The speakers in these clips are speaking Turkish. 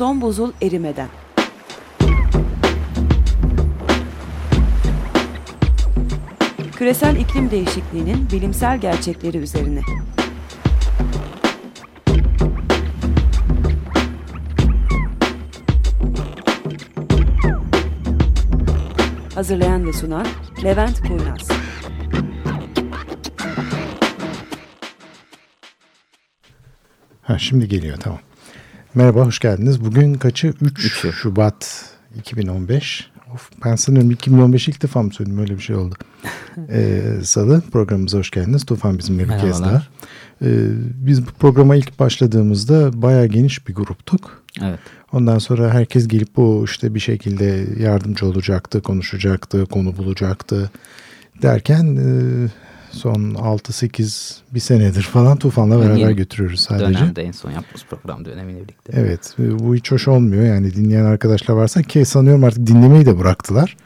Son buzul erimeden. Küresel iklim değişikliğinin bilimsel gerçekleri üzerine. Hazırlayan ve sunan Levent Kurnaz. Ha, şimdi geliyor tamam. Merhaba hoş geldiniz. Bugün kaçı? 3 Üçü. Şubat 2015. Of, ben sanıyorum 2015 ilk defa mı söyledim öyle bir şey oldu. ee, Salı programımıza hoş geldiniz. Tufan bizimle bir kez daha. Ee, biz bu programa ilk başladığımızda bayağı geniş bir gruptuk. Evet. Ondan sonra herkes gelip bu işte bir şekilde yardımcı olacaktı, konuşacaktı, konu bulacaktı derken e, son 6-8 bir senedir falan Tufan'la beraber Yeni götürüyoruz sadece. Dönemde en son yaptığımız program dönemiyle birlikte. Evet e, bu hiç hoş olmuyor yani dinleyen arkadaşlar varsa ki sanıyorum artık dinlemeyi de bıraktılar.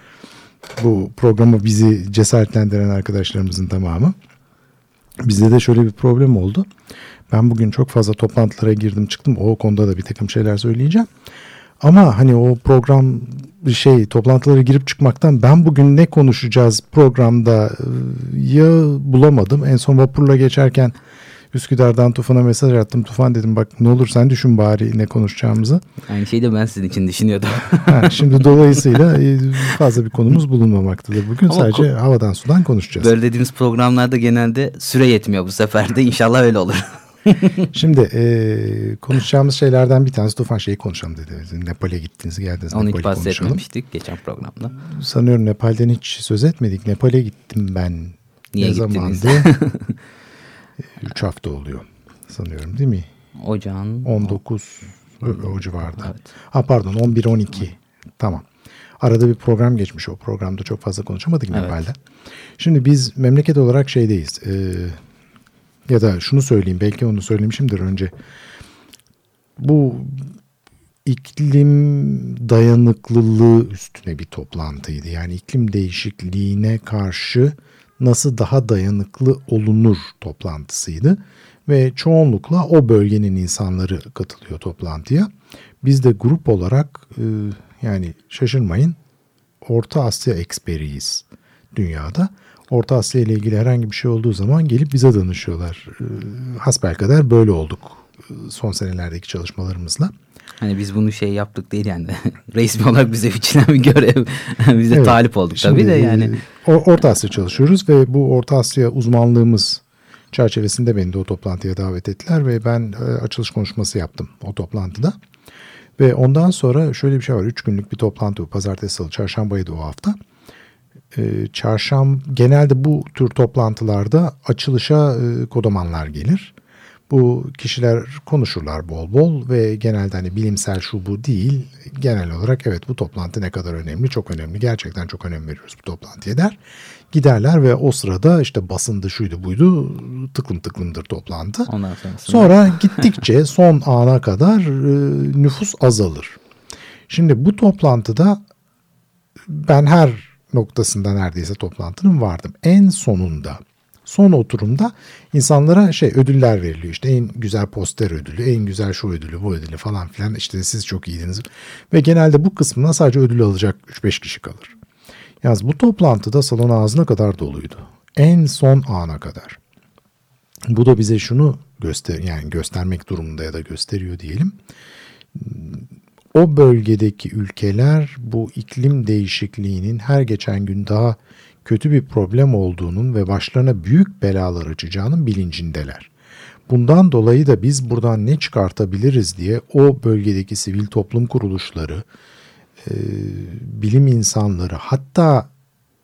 Bu programı bizi cesaretlendiren arkadaşlarımızın tamamı. Bizde de şöyle bir problem oldu. Ben bugün çok fazla toplantılara girdim çıktım. O konuda da bir takım şeyler söyleyeceğim. Ama hani o program şey toplantılara girip çıkmaktan ben bugün ne konuşacağız programda e, ya bulamadım. En son vapurla geçerken Üsküdar'dan Tufan'a mesaj attım. Tufan dedim bak ne olur sen düşün bari ne konuşacağımızı. Aynı şeyi de ben sizin için düşünüyordum. Ha, şimdi dolayısıyla e, fazla bir konumuz bulunmamaktadır. Bugün Ama sadece havadan sudan konuşacağız. Böyle dediğimiz programlarda genelde süre yetmiyor bu sefer de. İnşallah öyle olur. Şimdi e, konuşacağımız şeylerden bir tanesi Tufan şeyi konuşalım dedi. Nepal'e gittiniz geldiniz. Onu hiç Nepal'i konuşalım. bahsetmemiştik geçen programda. Sanıyorum Nepal'den hiç söz etmedik. Nepal'e gittim ben. Niye ne gittiniz? zamandı? 3 hafta oluyor sanıyorum değil mi? Ocağın 19 o, o civarda. Evet. Ha pardon 11-12 tamam. Arada bir program geçmiş o programda çok fazla konuşamadık Evet. Nepal'de. Şimdi biz memleket olarak şeydeyiz. e, ya da şunu söyleyeyim belki onu söylemişimdir önce. Bu iklim dayanıklılığı üstüne bir toplantıydı. Yani iklim değişikliğine karşı nasıl daha dayanıklı olunur toplantısıydı. Ve çoğunlukla o bölgenin insanları katılıyor toplantıya. Biz de grup olarak e, yani şaşırmayın Orta Asya eksperiyiz dünyada. Orta Asya ile ilgili herhangi bir şey olduğu zaman gelip bize danışıyorlar. E, hasbelkader böyle olduk e, son senelerdeki çalışmalarımızla. Hani biz bunu şey yaptık değil yani. Resmi olarak bize biçilen bir görev. Biz de Evet. talip olduk Şimdi, tabii de yani. e, Or- Orta Asya çalışıyoruz ve bu Orta Asya uzmanlığımız çerçevesinde beni de o toplantıya davet ettiler ve ben e, açılış konuşması yaptım o toplantıda. Ve ondan sonra şöyle bir şey var. Üç günlük bir toplantı bu. Pazartesi, salı, çarşambaydı o hafta. E, çarşam genelde bu tür toplantılarda açılışa e, kodamanlar gelir. Bu kişiler konuşurlar bol bol ve genelde hani bilimsel şu bu değil. Genel olarak evet bu toplantı ne kadar önemli, çok önemli. Gerçekten çok önem veriyoruz bu toplantıya der. Giderler ve o sırada işte basındı şuydu buydu tıklım tıklımdır toplantı. Ondan sonrasında. Sonra gittikçe son ana kadar e, nüfus azalır. Şimdi bu toplantıda ben her noktasında neredeyse toplantının vardım. En sonunda son oturumda insanlara şey ödüller veriliyor. İşte en güzel poster ödülü, en güzel şu ödülü, bu ödülü falan filan. İşte siz çok iyiydiniz. Ve genelde bu kısmına sadece ödül alacak 3-5 kişi kalır. Yalnız bu toplantıda salon ağzına kadar doluydu. En son ana kadar. Bu da bize şunu göster yani göstermek durumunda ya da gösteriyor diyelim. O bölgedeki ülkeler bu iklim değişikliğinin her geçen gün daha kötü bir problem olduğunun ve başlarına büyük belalar açacağının bilincindeler. Bundan dolayı da biz buradan ne çıkartabiliriz diye o bölgedeki sivil toplum kuruluşları, e, bilim insanları hatta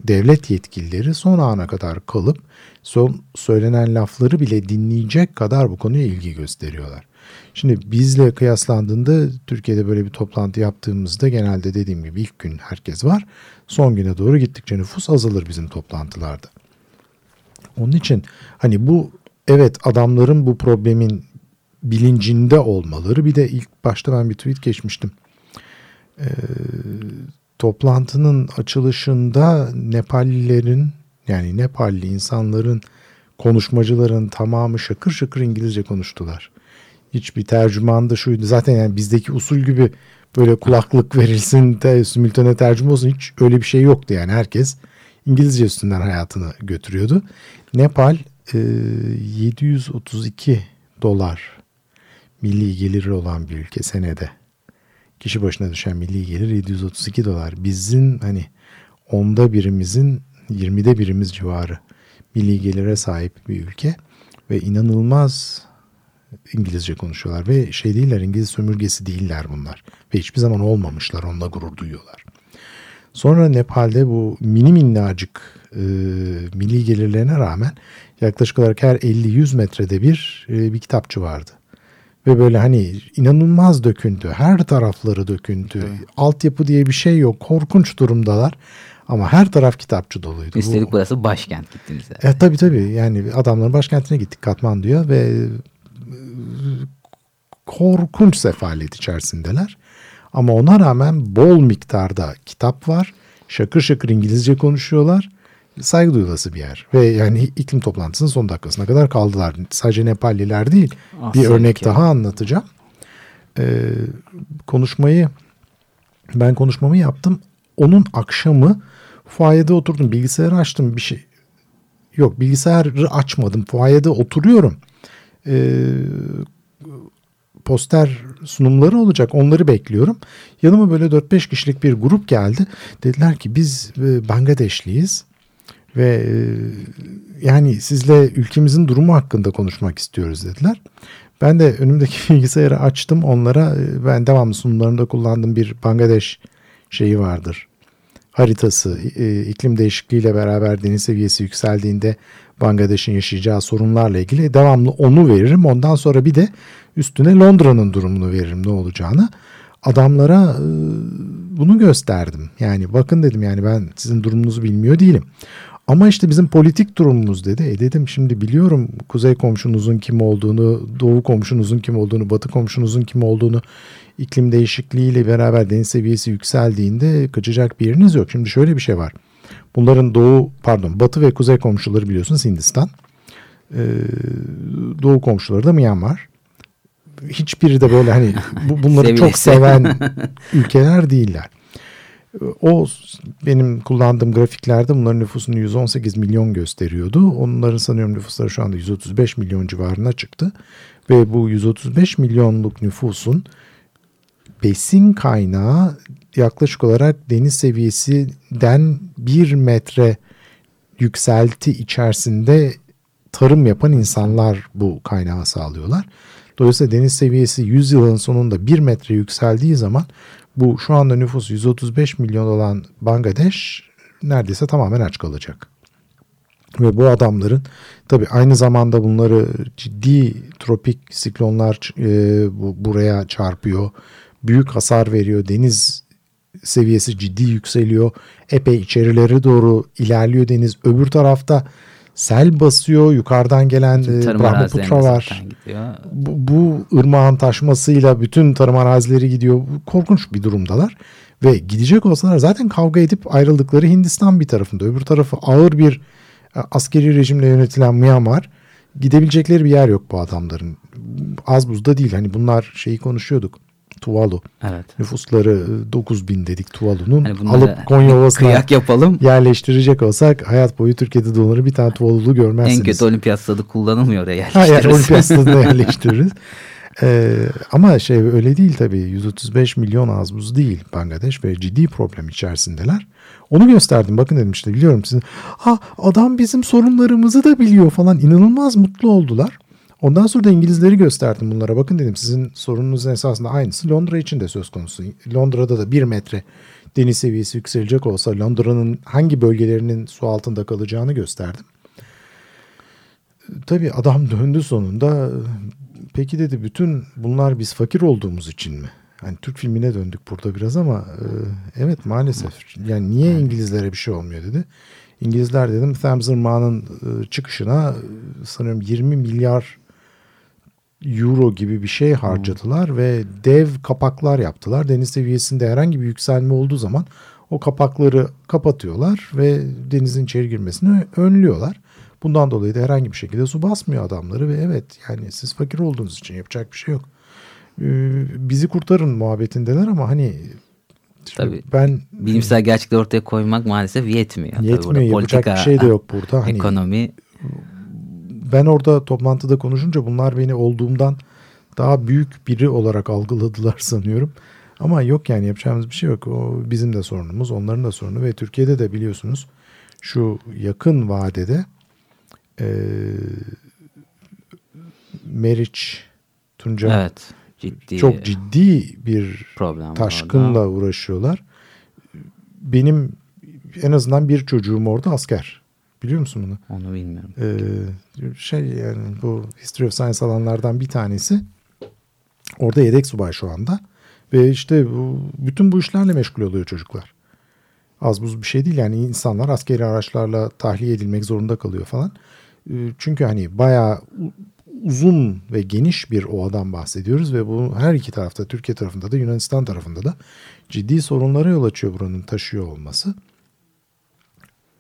devlet yetkilileri son ana kadar kalıp son söylenen lafları bile dinleyecek kadar bu konuya ilgi gösteriyorlar. Şimdi bizle kıyaslandığında Türkiye'de böyle bir toplantı yaptığımızda genelde dediğim gibi ilk gün herkes var. Son güne doğru gittikçe nüfus azalır bizim toplantılarda. Onun için hani bu evet adamların bu problemin bilincinde olmaları bir de ilk başta ben bir tweet geçmiştim. Ee, toplantının açılışında Nepallilerin yani Nepalli insanların konuşmacıların tamamı şakır şakır İngilizce konuştular. Hiçbir tercüman da şuydu. Zaten yani bizdeki usul gibi böyle kulaklık verilsin de simültane tercüme olsun hiç öyle bir şey yoktu yani herkes İngilizce üstünden hayatını götürüyordu. Nepal e, 732 dolar milli geliri olan bir ülke senede. Kişi başına düşen milli gelir 732 dolar. Bizim hani onda birimizin 20'de birimiz civarı milli gelire sahip bir ülke ve inanılmaz İngilizce konuşuyorlar ve şey değiller İngiliz sömürgesi değiller bunlar ve hiçbir zaman olmamışlar onunla gurur duyuyorlar. Sonra Nepal'de bu mini minnacık e, milli gelirlerine rağmen yaklaşık olarak her 50-100 metrede bir e, bir kitapçı vardı. Ve böyle hani inanılmaz döküntü. Her tarafları döküntü. Evet. Altyapı diye bir şey yok. Korkunç durumdalar. Ama her taraf kitapçı doluydu. Üstelik Bu, burası başkent gittiniz. Yani. E, tabii tabii. Yani adamların başkentine gittik Katmandu'ya ve korkunç sefalet içerisindeler. Ama ona rağmen bol miktarda kitap var. Şakır şakır İngilizce konuşuyorlar. Saygı duyulası bir yer. Ve yani iklim toplantısının son dakikasına kadar kaldılar. Sadece Nepalliler değil. Asya bir örnek ki. daha anlatacağım. Ee, konuşmayı ben konuşmamı yaptım. Onun akşamı fuayede oturdum. Bilgisayarı açtım bir şey. Yok bilgisayarı açmadım. Fuayede oturuyorum. Ee, poster sunumları olacak. Onları bekliyorum. Yanıma böyle 4-5 kişilik bir grup geldi. Dediler ki biz e, Bangladeşliyiz ve e, yani sizle ülkemizin durumu hakkında konuşmak istiyoruz dediler. Ben de önümdeki bilgisayarı açtım. Onlara e, ben devamlı sunumlarımda kullandığım bir Bangladeş şeyi vardır. Haritası iklim değişikliğiyle beraber deniz seviyesi yükseldiğinde Bangladeş'in yaşayacağı sorunlarla ilgili devamlı onu veririm. Ondan sonra bir de üstüne Londra'nın durumunu veririm ne olacağını. Adamlara e, bunu gösterdim. Yani bakın dedim yani ben sizin durumunuzu bilmiyor değilim. Ama işte bizim politik durumumuz dedi. E dedim şimdi biliyorum kuzey komşunuzun kim olduğunu, doğu komşunuzun kim olduğunu, batı komşunuzun kim olduğunu, iklim değişikliğiyle beraber deniz seviyesi yükseldiğinde kaçacak bir yeriniz yok. Şimdi şöyle bir şey var. Bunların doğu pardon batı ve kuzey komşuları biliyorsunuz Hindistan. Ee, doğu komşuları da Myanmar. Hiçbiri de böyle hani bu, bunları çok seven ülkeler değiller. O benim kullandığım grafiklerde bunların nüfusunu 118 milyon gösteriyordu. Onların sanıyorum nüfusları şu anda 135 milyon civarına çıktı. Ve bu 135 milyonluk nüfusun besin kaynağı yaklaşık olarak deniz seviyesinden bir metre yükselti içerisinde tarım yapan insanlar bu kaynağı sağlıyorlar. Dolayısıyla deniz seviyesi 100 yılın sonunda bir metre yükseldiği zaman bu şu anda nüfus 135 milyon olan Bangladeş neredeyse tamamen aç kalacak. Ve bu adamların tabi aynı zamanda bunları ciddi tropik siklonlar e, bu, buraya çarpıyor. Büyük hasar veriyor. Deniz seviyesi ciddi yükseliyor. Epey içerilere doğru ilerliyor deniz. Öbür tarafta sel basıyor. Yukarıdan gelen e, Brahmaputra var. Bu, bu ırmağın taşmasıyla bütün tarım arazileri gidiyor. Korkunç bir durumdalar. Ve gidecek olsalar zaten kavga edip ayrıldıkları Hindistan bir tarafında. Öbür tarafı ağır bir e, askeri rejimle yönetilen Myanmar. Gidebilecekleri bir yer yok bu adamların. Az buzda değil. Hani bunlar şeyi konuşuyorduk Tuvalu. Evet. Nüfusları 9 bin dedik Tuvalu'nun. Hani alıp Konya Ovası'na kıyak yapalım. yerleştirecek olsak hayat boyu Türkiye'de dolanır bir tane Tuvalu'lu görmezsiniz. En kötü olimpiyat stadı kullanılmıyor oraya yerleştiririz. Hayır olimpiyat stadına yerleştiririz. Ee, ama şey öyle değil tabii 135 milyon az buz değil Bangladeş ve ciddi problem içerisindeler. Onu gösterdim bakın dedim işte biliyorum sizin. Ha adam bizim sorunlarımızı da biliyor falan inanılmaz mutlu oldular. Ondan sonra da İngilizleri gösterdim bunlara. Bakın dedim sizin sorununuzun esasında aynısı Londra için de söz konusu. Londra'da da bir metre deniz seviyesi yükselecek olsa Londra'nın hangi bölgelerinin su altında kalacağını gösterdim. Tabii adam döndü sonunda. Peki dedi bütün bunlar biz fakir olduğumuz için mi? Hani Türk filmine döndük burada biraz ama e, evet maalesef. Yani niye İngilizlere bir şey olmuyor dedi. İngilizler dedim Thames Irmağı'nın e, çıkışına e, sanıyorum 20 milyar euro gibi bir şey harcadılar hmm. ve dev kapaklar yaptılar. Deniz seviyesinde herhangi bir yükselme olduğu zaman o kapakları kapatıyorlar ve denizin içeri girmesini önlüyorlar. Bundan dolayı da herhangi bir şekilde su basmıyor adamları ve evet yani siz fakir olduğunuz için yapacak bir şey yok. Ee, bizi kurtarın muhabbetindeler ama hani Tabii. ben bilimsel gerçekleri ortaya koymak maalesef yetmiyor. Yetmiyor. Tabii yapacak politika, bir şey de yok burada. Hani ekonomi. Ben orada toplantıda konuşunca bunlar beni olduğumdan daha büyük biri olarak algıladılar sanıyorum. Ama yok yani yapacağımız bir şey yok. O bizim de sorunumuz, onların da sorunu ve Türkiye'de de biliyorsunuz şu yakın vadede e, Meriç Tunca Evet. Ciddi çok ciddi bir problem taşkınla orada. uğraşıyorlar. Benim en azından bir çocuğum orada asker. Biliyor musun bunu? Onu bilmiyorum. Ee, şey yani bu History of Science alanlardan bir tanesi. Orada yedek subay şu anda. Ve işte bu, bütün bu işlerle meşgul oluyor çocuklar. Az buz bir şey değil yani insanlar askeri araçlarla tahliye edilmek zorunda kalıyor falan. Ee, çünkü hani bayağı uzun ve geniş bir ovadan bahsediyoruz ve bu her iki tarafta Türkiye tarafında da Yunanistan tarafında da ciddi sorunlara yol açıyor buranın taşıyor olması.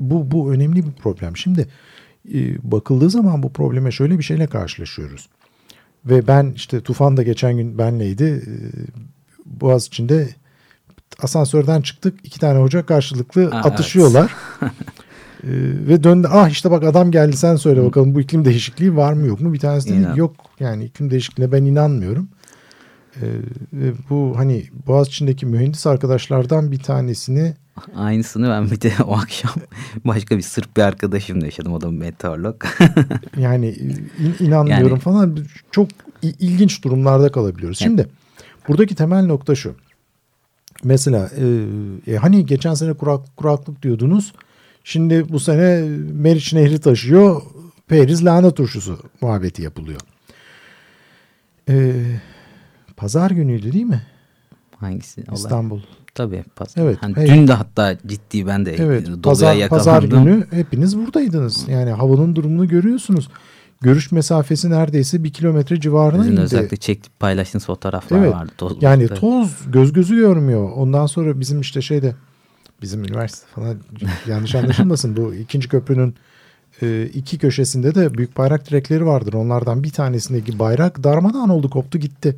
Bu, bu önemli bir problem. Şimdi e, bakıldığı zaman bu probleme şöyle bir şeyle karşılaşıyoruz. Ve ben işte Tufan da geçen gün benleydi. E, Boğaz içinde asansörden çıktık. iki tane hoca karşılıklı Ha, atışıyorlar. E, ve döndü. Ah işte bak adam geldi sen söyle bakalım bu iklim değişikliği var mı yok mu? Bir tanesi dedi İnan. yok yani iklim değişikliğine ben inanmıyorum. E, ve bu hani Boğaz içindeki mühendis arkadaşlardan bir tanesini Aynısını ben bir de o akşam başka bir Sırp bir arkadaşımla yaşadım. O da meteorolog. Yani in- inanmıyorum Yani- falan çok ilginç durumlarda kalabiliyoruz. Şimdi buradaki temel nokta şu. Mesela e, e, hani geçen sene kurak, kuraklık diyordunuz. Şimdi bu sene Meriç Nehri taşıyor. Periz lahana turşusu muhabbeti yapılıyor. E, Pazar günüydü değil mi? Hangisi? İstanbul. Tabii. Pazar. Evet, Hani hey. dün de hatta ciddi ben de Evet doluya pazar, pazar yakalandım. günü hepiniz buradaydınız. Yani havanın durumunu görüyorsunuz. Görüş mesafesi neredeyse bir kilometre civarına Sizin indi. özellikle çektik paylaştığınız fotoğraflar Evet. vardı. Toz, Yani Tabii. toz göz gözü görmüyor. Ondan sonra bizim işte şeyde bizim üniversite falan yanlış anlaşılmasın. Bu ikinci köprünün e, iki köşesinde de büyük bayrak direkleri vardır. Onlardan bir tanesindeki bayrak darmadağın oldu koptu gitti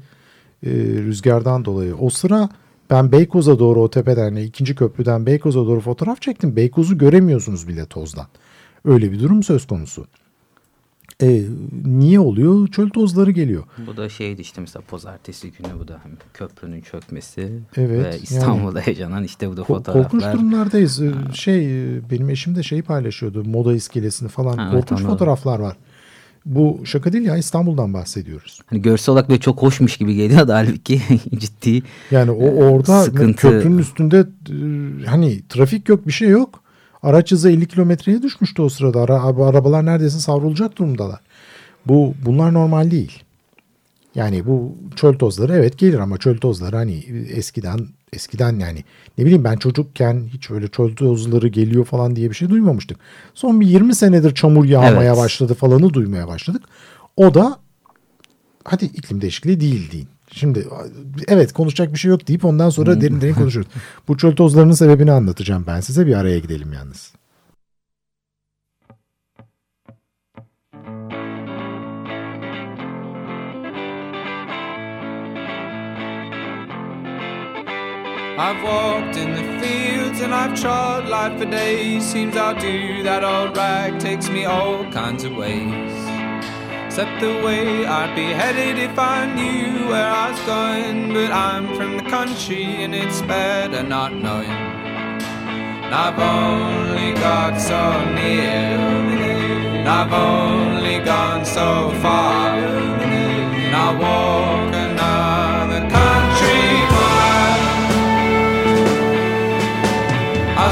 e, rüzgardan dolayı. O sıra ben Beykoz'a doğru o tepeden yani ikinci köprüden Beykoz'a doğru fotoğraf çektim. Beykoz'u göremiyorsunuz bile tozdan. Öyle bir durum söz konusu. E, niye oluyor? Çöl tozları geliyor. Bu da şeydi işte mesela pazartesi günü bu da hem köprünün çökmesi Evet, ve İstanbul'da yaşanan işte bu da fotoğraflar. Korkunç durumlardayız. Ee, Şey e, benim eşim de şeyi paylaşıyordu. Moda iskelesini falan. Ha, evet, Korkunç fotoğraflar var. Bu şaka değil ya İstanbul'dan bahsediyoruz. Hani görsel olarak böyle çok hoşmuş gibi geliyor da halbuki ciddi Yani o orada Sıkıntı. köprünün üstünde e, hani trafik yok bir şey yok. Araç hızı 50 kilometreye düşmüştü o sırada. Ara, arabalar neredeyse savrulacak durumdalar. Bu bunlar normal değil. Yani bu çöl tozları evet gelir ama çöl tozları hani eskiden eskiden yani ne bileyim ben çocukken hiç öyle çöl tozları geliyor falan diye bir şey duymamıştık. Son bir 20 senedir çamur yağmaya Evet. başladı falanı duymaya başladık. O da hadi iklim değişikliği değil deyin. Şimdi evet konuşacak bir şey yok deyip ondan sonra derin derin konuşuruz. Bu çöl tozlarının sebebini anlatacağım ben size bir araya gidelim yalnız. I've walked in the fields and I've trod life for days. Seems I'll do that old rag takes me all kinds of ways. Except the way I'd be headed if I knew where I was going. But I'm from the country and it's better not knowing. And I've only got so near. And I've only gone so far. And I walk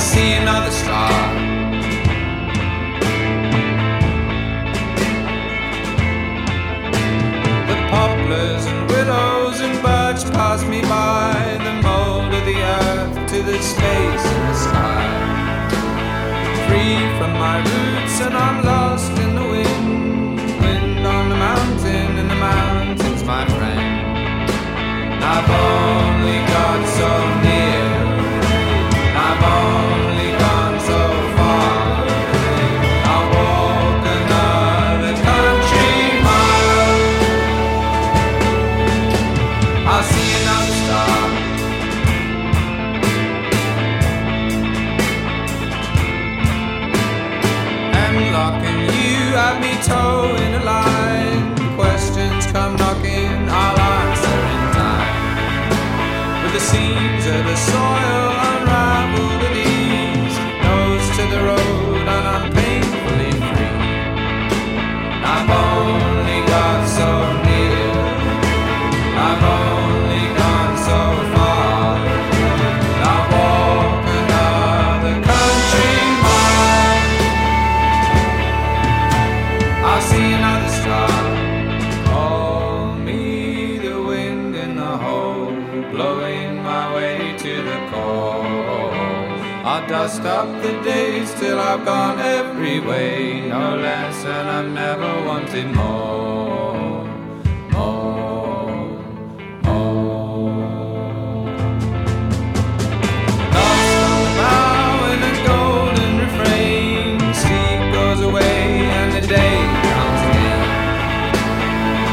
See another star. The poplars and willows and birch pass me by. The mold of the earth to the space in the sky. Free from my roots and I'm lost in the wind. Wind on the mountain and the mountain's my friend. I've only wanted more, more, more. The bow in a golden refrain. Sleep goes away and the day comes again.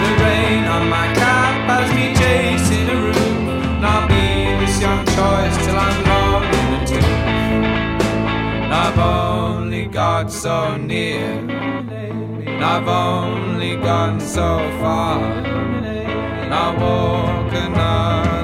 The rain on my cap has me chasing a roof. And I'll be this young choice till I'm long in the tooth. And I've only got so near. I've only gone so far. And I'll walk another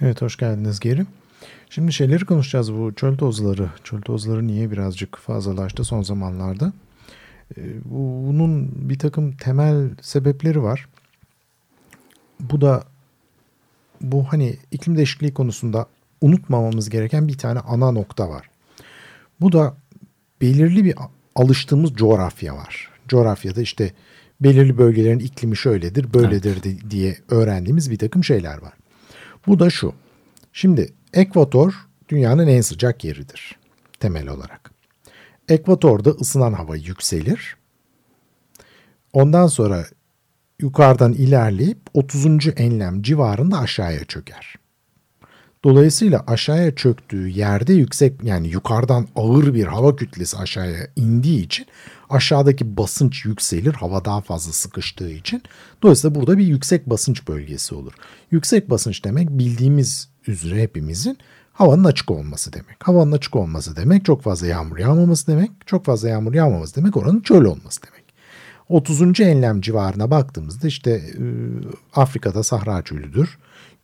Evet hoş geldiniz geri. Şimdi şeyleri konuşacağız bu çöl tozları. Çöl tozları niye birazcık fazlalaştı son zamanlarda? Ee, bu- Bunun bir takım temel sebepleri var. Bu da bu hani iklim değişikliği konusunda unutmamamız gereken bir tane ana nokta var. Bu da belirli bir alıştığımız coğrafya var. Coğrafyada işte belirli bölgelerin iklimi şöyledir, böyledir di- diye öğrendiğimiz bir takım şeyler var. Bu da şu. Şimdi ekvator dünyanın en sıcak yeridir temel olarak. Ekvatorda ısınan hava yükselir. Ondan sonra yukarıdan ilerleyip 30. enlem civarında aşağıya çöker. Dolayısıyla aşağıya çöktüğü yerde yüksek yani yukarıdan ağır bir hava kütlesi aşağıya indiği için aşağıdaki basınç yükselir hava daha fazla sıkıştığı için. Dolayısıyla burada bir yüksek basınç bölgesi olur. Yüksek basınç demek bildiğimiz üzere hepimizin havanın açık olması demek. Havanın açık olması demek çok fazla yağmur yağmaması demek. Çok fazla yağmur yağmaması demek oranın çöl olması demek. 30. enlem civarına baktığımızda işte e, Afrika'da Sahra Çölü'dür.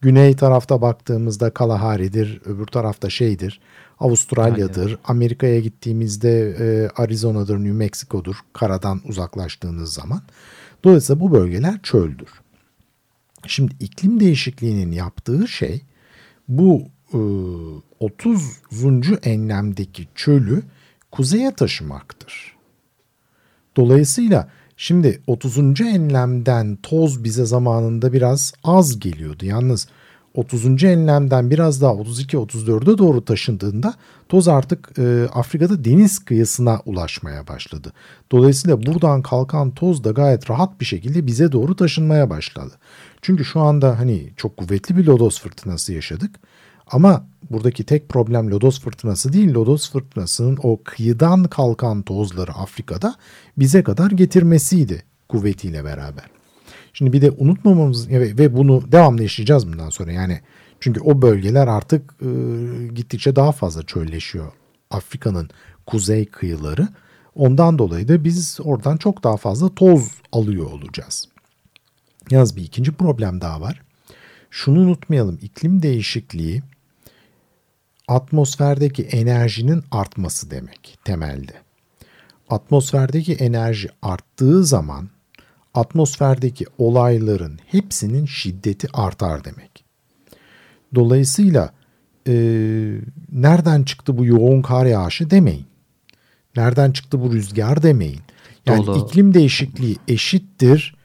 Güney tarafta baktığımızda Kalahari'dir, öbür tarafta şeydir, Avustralya'dır. Amerika'ya gittiğimizde e, Arizona'dır, New Mexico'dur karadan uzaklaştığınız zaman. Dolayısıyla bu bölgeler çöldür. Şimdi iklim değişikliğinin yaptığı şey bu e, 30. enlemdeki çölü kuzeye taşımaktır. Dolayısıyla şimdi 30. enlemden toz bize zamanında biraz az geliyordu. Yalnız 30. enlemden biraz daha 32-34'e doğru taşındığında toz artık e, Afrika'da deniz kıyısına ulaşmaya başladı. Dolayısıyla buradan kalkan toz da gayet rahat bir şekilde bize doğru taşınmaya başladı. Çünkü şu anda hani çok kuvvetli bir lodos fırtınası yaşadık. Ama buradaki tek problem lodos fırtınası değil, lodos fırtınasının o kıyıdan kalkan tozları Afrika'da bize kadar getirmesiydi kuvvetiyle beraber. Şimdi bir de unutmamamız ve bunu devamlı yaşayacağız bundan sonra yani çünkü o bölgeler artık e, gittikçe daha fazla çölleşiyor. Afrika'nın kuzey kıyıları. Ondan dolayı da biz oradan çok daha fazla toz alıyor olacağız. Yalnız bir ikinci problem daha var. Şunu unutmayalım. iklim değişikliği atmosferdeki enerjinin artması demek temelde. Atmosferdeki enerji arttığı zaman atmosferdeki olayların hepsinin şiddeti artar demek. Dolayısıyla e, nereden çıktı bu yoğun kar yağışı demeyin. Nereden çıktı bu rüzgar demeyin. Yani Dolu. iklim değişikliği eşittir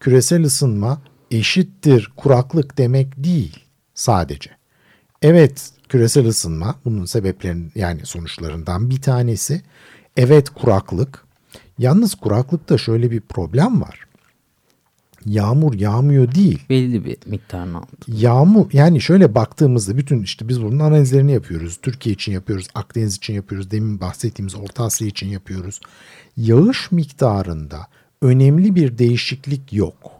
küresel ısınma eşittir kuraklık demek değil. sadece. Evet küresel ısınma bunun sebeplerinin yani sonuçlarından bir tanesi. Evet kuraklık. Yalnız kuraklıkta şöyle bir problem var. Yağmur yağmıyor değil. Belli bir miktarın altında. Yağmur yani şöyle baktığımızda bütün işte biz bunun analizlerini yapıyoruz. Türkiye için yapıyoruz, Akdeniz için yapıyoruz, demin bahsettiğimiz Orta Asya için yapıyoruz. Yağış miktarında önemli bir değişiklik yok.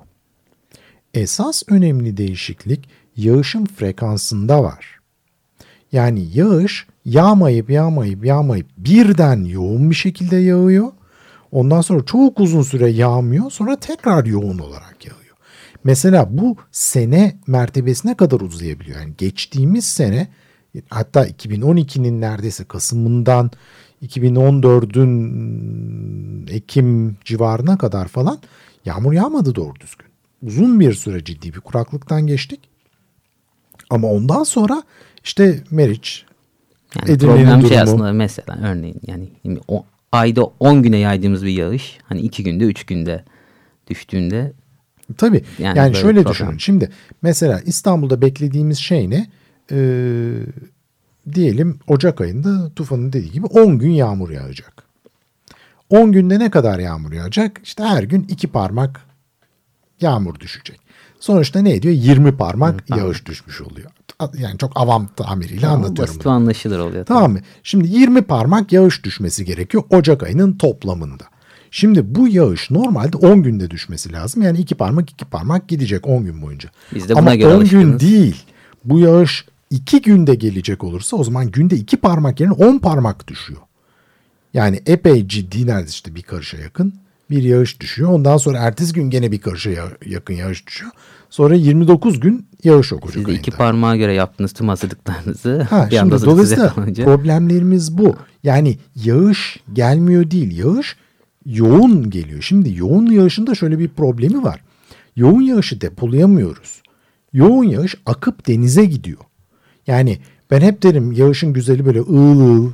Esas önemli değişiklik yağışın frekansında var. Yani yağış yağmayıp yağmayıp yağmayıp birden yoğun bir şekilde yağıyor. Ondan sonra çok uzun süre yağmıyor sonra tekrar yoğun olarak yağıyor. Mesela bu sene mertebesine kadar uzayabiliyor. Yani geçtiğimiz sene hatta 2012'nin neredeyse Kasım'ından 2014'ün Ekim civarına kadar falan yağmur yağmadı doğru düzgün. Uzun bir süre ciddi bir kuraklıktan geçtik. Ama ondan sonra işte Meriç, Yani Edirne'nin problem şey aslında mesela örneğin yani o, ayda 10 güne yaydığımız bir yağış hani 2 günde 3 günde düştüğünde Tabii. Yani Yani, şöyle problem. düşünün. Şimdi mesela İstanbul'da beklediğimiz şey ne? Ee, diyelim Ocak ayında Tufan'ın dediği gibi 10 gün yağmur yağacak. 10 günde ne kadar yağmur yağacak? İşte her gün iki parmak yağmur düşecek. Sonuçta ne ediyor? 20 parmak yağış düşmüş oluyor. Yani çok avam tamiriyle anlatıyorum. basit bunu. anlaşılır oluyor. Tamam mı? Şimdi 20 parmak yağış düşmesi gerekiyor Ocak ayının toplamında. Şimdi bu yağış normalde 10 günde düşmesi lazım. Yani iki parmak iki parmak gidecek 10 gün boyunca. Biz de Ama buna göre 10 gün alışkınız. değil. Bu yağış 2 günde gelecek olursa o zaman günde 2 parmak yerine 10 parmak düşüyor. Yani epey ciddi neredeyse işte bir karışa yakın bir yağış düşüyor. Ondan sonra ertesi gün gene bir karışa ya- yakın yağış düşüyor. Sonra 29 gün yağış yok Siz iki parmağa göre yaptığınız tüm hazırlıklarınızı Ha, bir şimdi dolayısıyla problemlerimiz bu. Yani yağış gelmiyor değil. Yağış yoğun geliyor. Şimdi yoğun yağışın da şöyle bir problemi var. Yoğun yağışı depolayamıyoruz. Yoğun yağış akıp denize gidiyor. Yani ben hep derim yağışın güzeli böyle ığıl ığıl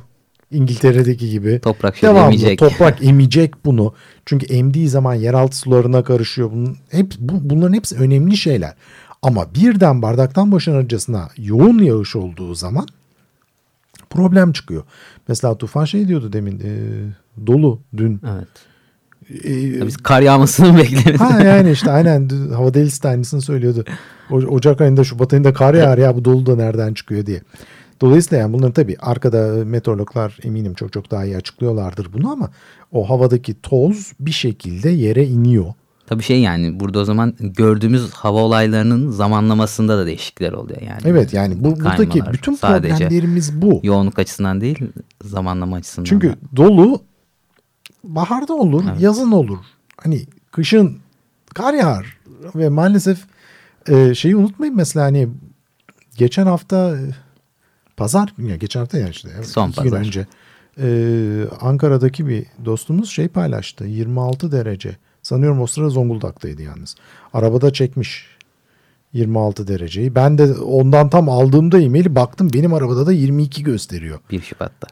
İngiltere'deki gibi. Toprak şöyle devamlı emecek. Toprak emecek bunu. Çünkü emdiği zaman yeraltı sularına karışıyor. Bunun, hep, bu, bunların hepsi önemli şeyler. Ama birden bardaktan boşanırcasına yoğun yağış olduğu zaman problem çıkıyor. Mesela Tufan şey diyordu demin e, dolu dün. evet. E, Biz kar yağmasını bekleriz. ha yani işte aynen hava delisi de aynısını söylüyordu. O- Ocak ayında Şubat ayında kar yağar ya bu dolu da nereden çıkıyor diye. Dolayısıyla yani bunların tabii arkada meteorologlar eminim çok çok daha iyi açıklıyorlardır bunu ama o havadaki toz bir şekilde yere iniyor. Tabii şey yani burada o zaman gördüğümüz hava olaylarının zamanlamasında da değişiklikler oluyor yani. Evet yani bu, buradaki Kaymalar bütün sadece problemlerimiz bu. Yoğunluk açısından değil zamanlama açısından. Çünkü da. dolu baharda olur, yazın olur. Hani kışın kar yağar ve maalesef e, şeyi unutmayın mesela hani geçen hafta pazar ya geçen hafta ya işte evet, Son iki gün pazar. önce e, Ankara'daki bir dostumuz şey paylaştı 26 derece sanıyorum o sıra Zonguldak'taydı yalnız arabada çekmiş 26 dereceyi ben de ondan tam aldığımda e-maili baktım benim arabada da 22 gösteriyor 1 Şubat'ta.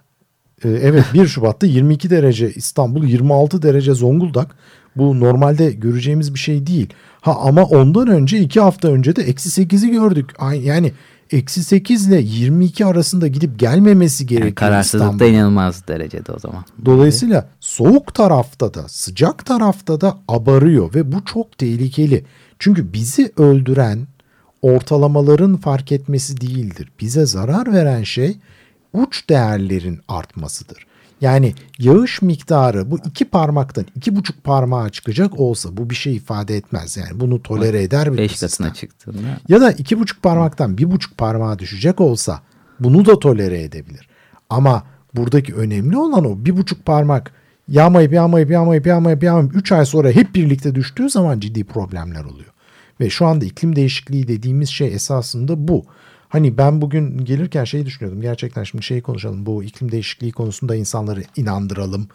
ee, Evet 1 Şubat'ta 22 derece İstanbul 26 derece Zonguldak. Bu normalde göreceğimiz bir şey değil. Ha ama ondan önce 2 hafta önce de eksi 8'i gördük. Yani eksi 8 ile 22 arasında gidip gelmemesi gerekiyor Yani kararsızlık da İstanbul'da. inanılmaz derecede o zaman. Dolayısıyla soğuk tarafta da sıcak tarafta da abarıyor ve bu çok tehlikeli. Çünkü bizi öldüren ortalamaların fark etmesi değildir. Bize zarar veren şey uç değerlerin artmasıdır. Yani yağış miktarı bu iki parmaktan iki buçuk parmağa çıkacak olsa bu bir şey ifade etmez. Yani bunu tolere eder bir 5 sistem. katına çıktığında Ya da iki buçuk parmaktan bir buçuk parmağa düşecek olsa bunu da tolere edebilir. Ama buradaki önemli olan o bir buçuk parmak yağmayıp yağmayıp yağmayıp yağmayıp yağmayıp üç ay sonra hep birlikte düştüğü zaman ciddi problemler oluyor. Ve şu anda iklim değişikliği dediğimiz şey esasında bu. Hani ben bugün gelirken şey düşünüyordum. Gerçekten şimdi şey konuşalım. Bu iklim değişikliği konusunda insanları inandıralım.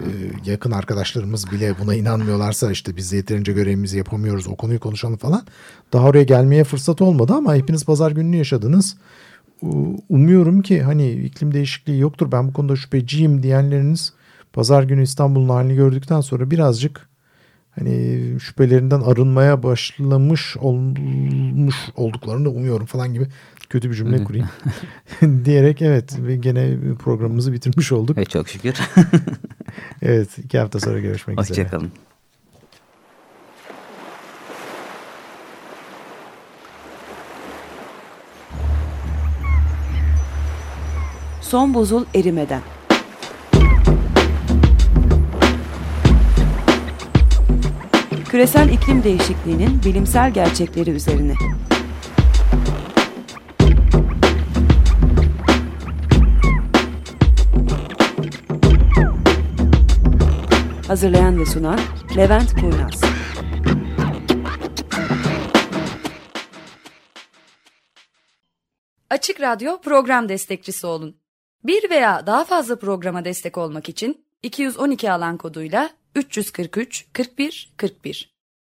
Ee, yakın arkadaşlarımız bile buna inanmıyorlarsa işte biz yeterince görevimizi yapamıyoruz o konuyu konuşalım falan. Daha oraya gelmeye fırsat olmadı ama hepiniz pazar gününü yaşadınız. U- Umuyorum ki hani iklim değişikliği yoktur ben bu konuda şüpheciyim diyenleriniz pazar günü İstanbul'un halini gördükten sonra birazcık hani şüphelerinden arınmaya başlamış olmuş olduklarını umuyorum falan gibi kötü bir cümle kurayım. diyerek evet ve gene programımızı bitirmiş olduk. Evet çok şükür. evet iki hafta sonra görüşmek üzere. Hoşçakalın. Son buzul erimeden. Küresel iklim değişikliğinin bilimsel gerçekleri üzerine. Hazırlayan ve sunan Levent Kurnaz. Açık Radyo program destekçisi olun. Bir veya daha fazla programa destek olmak için 212 alan koduyla 343 41 41